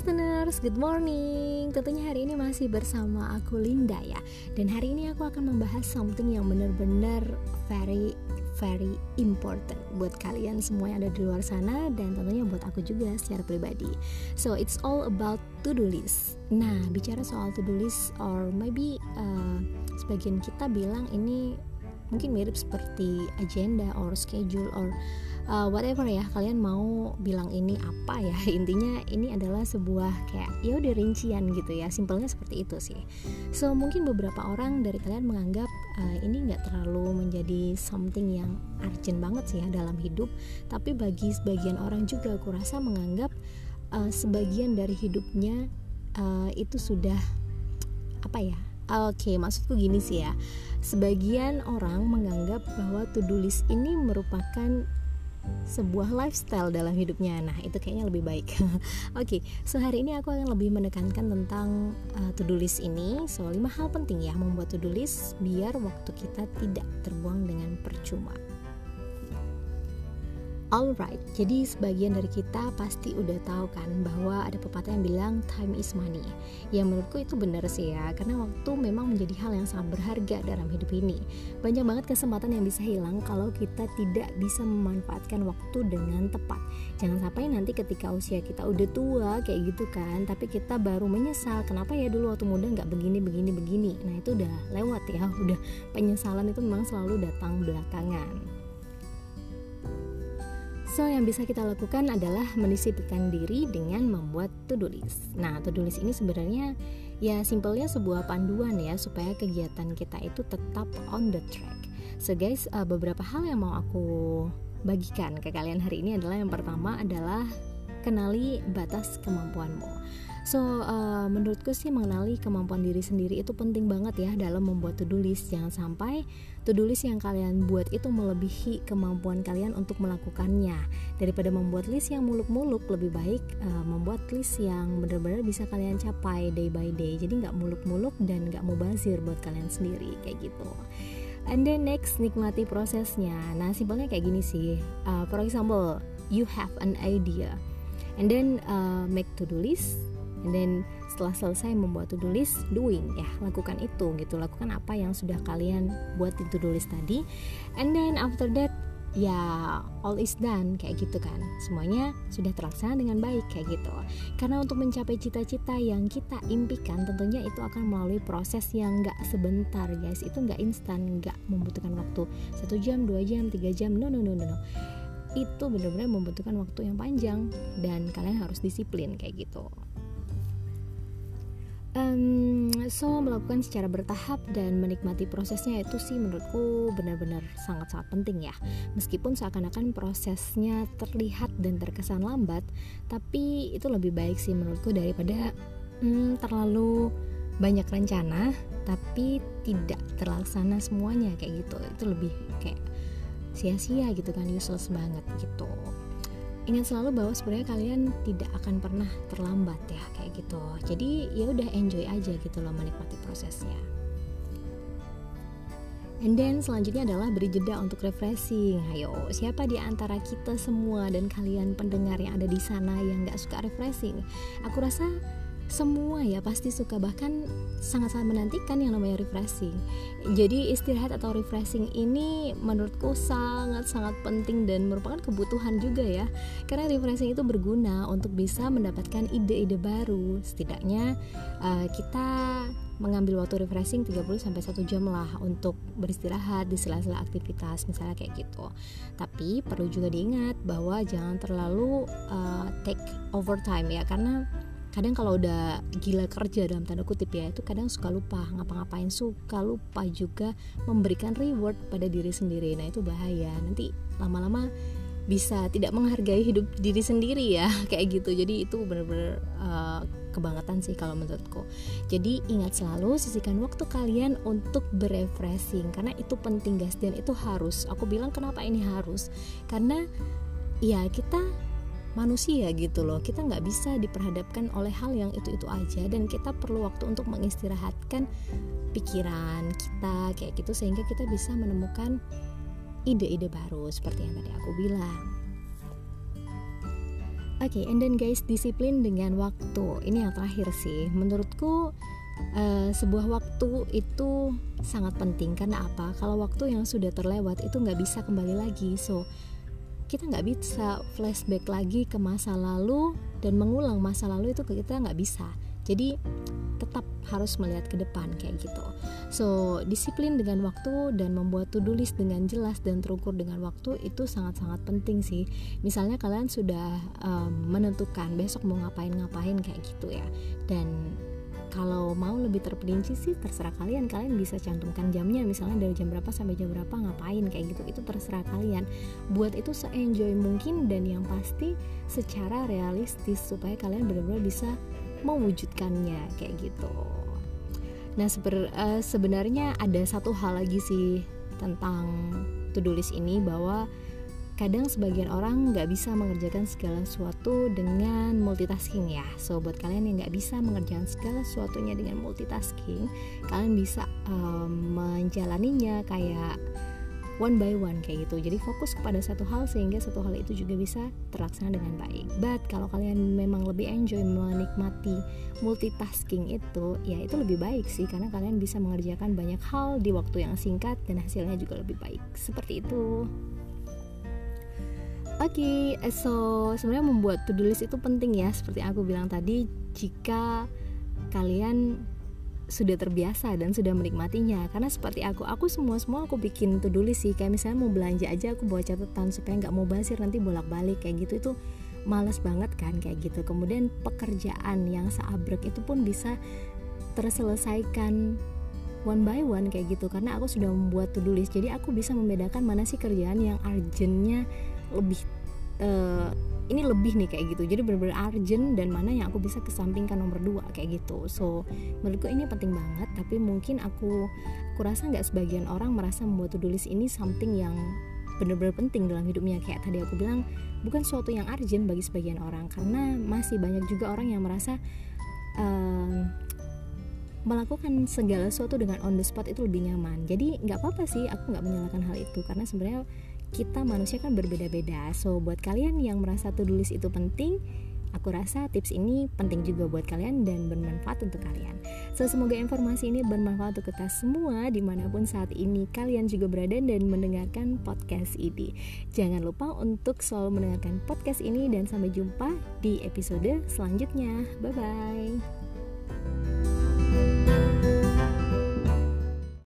listeners, good morning. Tentunya hari ini masih bersama aku Linda ya. Dan hari ini aku akan membahas something yang benar-benar very very important buat kalian semua yang ada di luar sana dan tentunya buat aku juga secara pribadi. So it's all about to-do list. Nah, bicara soal to-do list or maybe uh, sebagian kita bilang ini mungkin mirip seperti agenda or schedule or uh, whatever ya. Kalian mau bilang ini apa ya? Intinya ini adalah sebuah kayak ya udah rincian gitu ya. Simpelnya seperti itu sih. So mungkin beberapa orang dari kalian menganggap uh, ini nggak terlalu menjadi something yang urgent banget sih ya dalam hidup. Tapi bagi sebagian orang juga aku rasa menganggap uh, sebagian dari hidupnya uh, itu sudah apa ya Oke, okay, maksudku gini sih ya. Sebagian orang menganggap bahwa to-do list ini merupakan sebuah lifestyle dalam hidupnya. Nah, itu kayaknya lebih baik. Oke, okay, so ini aku akan lebih menekankan tentang uh, to-do list ini. So, lima hal penting ya membuat to-do list biar waktu kita tidak terbuang dengan percuma. Alright, jadi sebagian dari kita pasti udah tahu kan bahwa ada pepatah yang bilang time is money. Yang menurutku itu benar sih ya, karena waktu memang menjadi hal yang sangat berharga dalam hidup ini. Banyak banget kesempatan yang bisa hilang kalau kita tidak bisa memanfaatkan waktu dengan tepat. Jangan sampai nanti ketika usia kita udah tua kayak gitu kan, tapi kita baru menyesal kenapa ya dulu waktu muda nggak begini begini begini. Nah itu udah lewat ya, udah penyesalan itu memang selalu datang belakangan. So, yang bisa kita lakukan adalah mendisiplinkan diri dengan membuat to-do list. Nah, to-do list ini sebenarnya ya simpelnya sebuah panduan ya supaya kegiatan kita itu tetap on the track. So, guys, uh, beberapa hal yang mau aku bagikan ke kalian hari ini adalah yang pertama adalah kenali batas kemampuanmu. So, uh, menurutku sih mengenali kemampuan diri sendiri itu penting banget ya dalam membuat to-do list. Jangan sampai to-do list yang kalian buat itu melebihi kemampuan kalian untuk melakukannya. Daripada membuat list yang muluk-muluk, lebih baik uh, membuat list yang benar-benar bisa kalian capai day by day. Jadi nggak muluk-muluk dan nggak mubazir buat kalian sendiri kayak gitu. And then next nikmati prosesnya. Nah simpelnya kayak gini sih. Uh, for example, you have an idea, and then uh, make to-do list and then setelah selesai membuat to-do list doing ya lakukan itu gitu. Lakukan apa yang sudah kalian buat di to-do list tadi. And then after that ya all is done kayak gitu kan. Semuanya sudah terlaksana dengan baik kayak gitu. Karena untuk mencapai cita-cita yang kita impikan tentunya itu akan melalui proses yang gak sebentar guys. Itu gak instan gak membutuhkan waktu satu jam dua jam tiga jam. No no no no, no. itu benar-benar membutuhkan waktu yang panjang dan kalian harus disiplin kayak gitu Um, so melakukan secara bertahap dan menikmati prosesnya itu sih menurutku benar-benar sangat-sangat penting ya. Meskipun seakan-akan prosesnya terlihat dan terkesan lambat, tapi itu lebih baik sih menurutku daripada hmm, terlalu banyak rencana tapi tidak terlaksana semuanya kayak gitu. Itu lebih kayak sia-sia gitu kan useless banget gitu ingat selalu bahwa sebenarnya kalian tidak akan pernah terlambat ya kayak gitu jadi ya udah enjoy aja gitu loh menikmati prosesnya And then selanjutnya adalah beri jeda untuk refreshing. Ayo, siapa di antara kita semua dan kalian pendengar yang ada di sana yang gak suka refreshing? Aku rasa semua ya pasti suka bahkan sangat-sangat menantikan yang namanya refreshing. Jadi istirahat atau refreshing ini menurutku sangat-sangat penting dan merupakan kebutuhan juga ya. Karena refreshing itu berguna untuk bisa mendapatkan ide-ide baru. Setidaknya uh, kita mengambil waktu refreshing 30 sampai 1 jam lah untuk beristirahat di sela-sela aktivitas misalnya kayak gitu. Tapi perlu juga diingat bahwa jangan terlalu uh, take overtime ya karena kadang kalau udah gila kerja dalam tanda kutip ya itu kadang suka lupa ngapa-ngapain suka lupa juga memberikan reward pada diri sendiri. Nah itu bahaya. Nanti lama-lama bisa tidak menghargai hidup diri sendiri ya kayak gitu. Jadi itu benar-benar uh, kebangetan sih kalau menurutku. Jadi ingat selalu sisihkan waktu kalian untuk berefreshing karena itu penting guys. Dan itu harus. Aku bilang kenapa ini harus? Karena ya kita manusia gitu loh kita nggak bisa diperhadapkan oleh hal yang itu itu aja dan kita perlu waktu untuk mengistirahatkan pikiran kita kayak gitu sehingga kita bisa menemukan ide-ide baru seperti yang tadi aku bilang Oke, okay, and then guys, disiplin dengan waktu. Ini yang terakhir sih. Menurutku uh, sebuah waktu itu sangat penting karena apa? Kalau waktu yang sudah terlewat itu nggak bisa kembali lagi. So, kita nggak bisa flashback lagi ke masa lalu dan mengulang masa lalu itu kita nggak bisa. Jadi tetap harus melihat ke depan kayak gitu. So, disiplin dengan waktu dan membuat to-do list dengan jelas dan terukur dengan waktu itu sangat-sangat penting sih. Misalnya kalian sudah um, menentukan besok mau ngapain-ngapain kayak gitu ya. Dan kalau mau lebih terperinci sih terserah kalian. Kalian bisa cantumkan jamnya misalnya dari jam berapa sampai jam berapa ngapain kayak gitu. Itu terserah kalian. Buat itu se-enjoy mungkin dan yang pasti secara realistis supaya kalian benar-benar bisa mewujudkannya kayak gitu. Nah seber, uh, sebenarnya ada satu hal lagi sih tentang list ini bahwa kadang sebagian orang nggak bisa mengerjakan segala sesuatu dengan multitasking ya. So buat kalian yang nggak bisa mengerjakan segala sesuatunya dengan multitasking, kalian bisa um, menjalaninya kayak one by one kayak gitu. Jadi fokus kepada satu hal sehingga satu hal itu juga bisa terlaksana dengan baik. But kalau kalian memang lebih enjoy menikmati multitasking itu ya itu lebih baik sih karena kalian bisa mengerjakan banyak hal di waktu yang singkat dan hasilnya juga lebih baik. Seperti itu Oke, okay, so sebenarnya membuat to-do list itu penting ya, seperti aku bilang tadi. Jika kalian sudah terbiasa dan sudah menikmatinya. Karena seperti aku aku semua semua aku bikin to do list sih. Kayak misalnya mau belanja aja aku bawa catatan supaya nggak mau basir nanti bolak balik kayak gitu. Itu males banget kan kayak gitu. Kemudian pekerjaan yang seabrek itu pun bisa terselesaikan one by one kayak gitu. Karena aku sudah membuat to do list jadi aku bisa membedakan mana sih kerjaan yang urgentnya lebih uh, ini lebih nih kayak gitu. Jadi benar-benar urgent dan mana yang aku bisa kesampingkan nomor dua kayak gitu. So menurutku ini penting banget tapi mungkin aku aku rasa nggak sebagian orang merasa membuat to list ini something yang benar-benar penting dalam hidupnya. Kayak tadi aku bilang bukan suatu yang urgent bagi sebagian orang karena masih banyak juga orang yang merasa uh, melakukan segala sesuatu dengan on the spot itu lebih nyaman. Jadi nggak apa-apa sih aku nggak menyalahkan hal itu karena sebenarnya kita manusia kan berbeda-beda so buat kalian yang merasa to-do list itu penting Aku rasa tips ini penting juga buat kalian dan bermanfaat untuk kalian. So, semoga informasi ini bermanfaat untuk kita semua di mana pun saat ini kalian juga berada dan mendengarkan podcast ini. Jangan lupa untuk selalu mendengarkan podcast ini dan sampai jumpa di episode selanjutnya. Bye bye.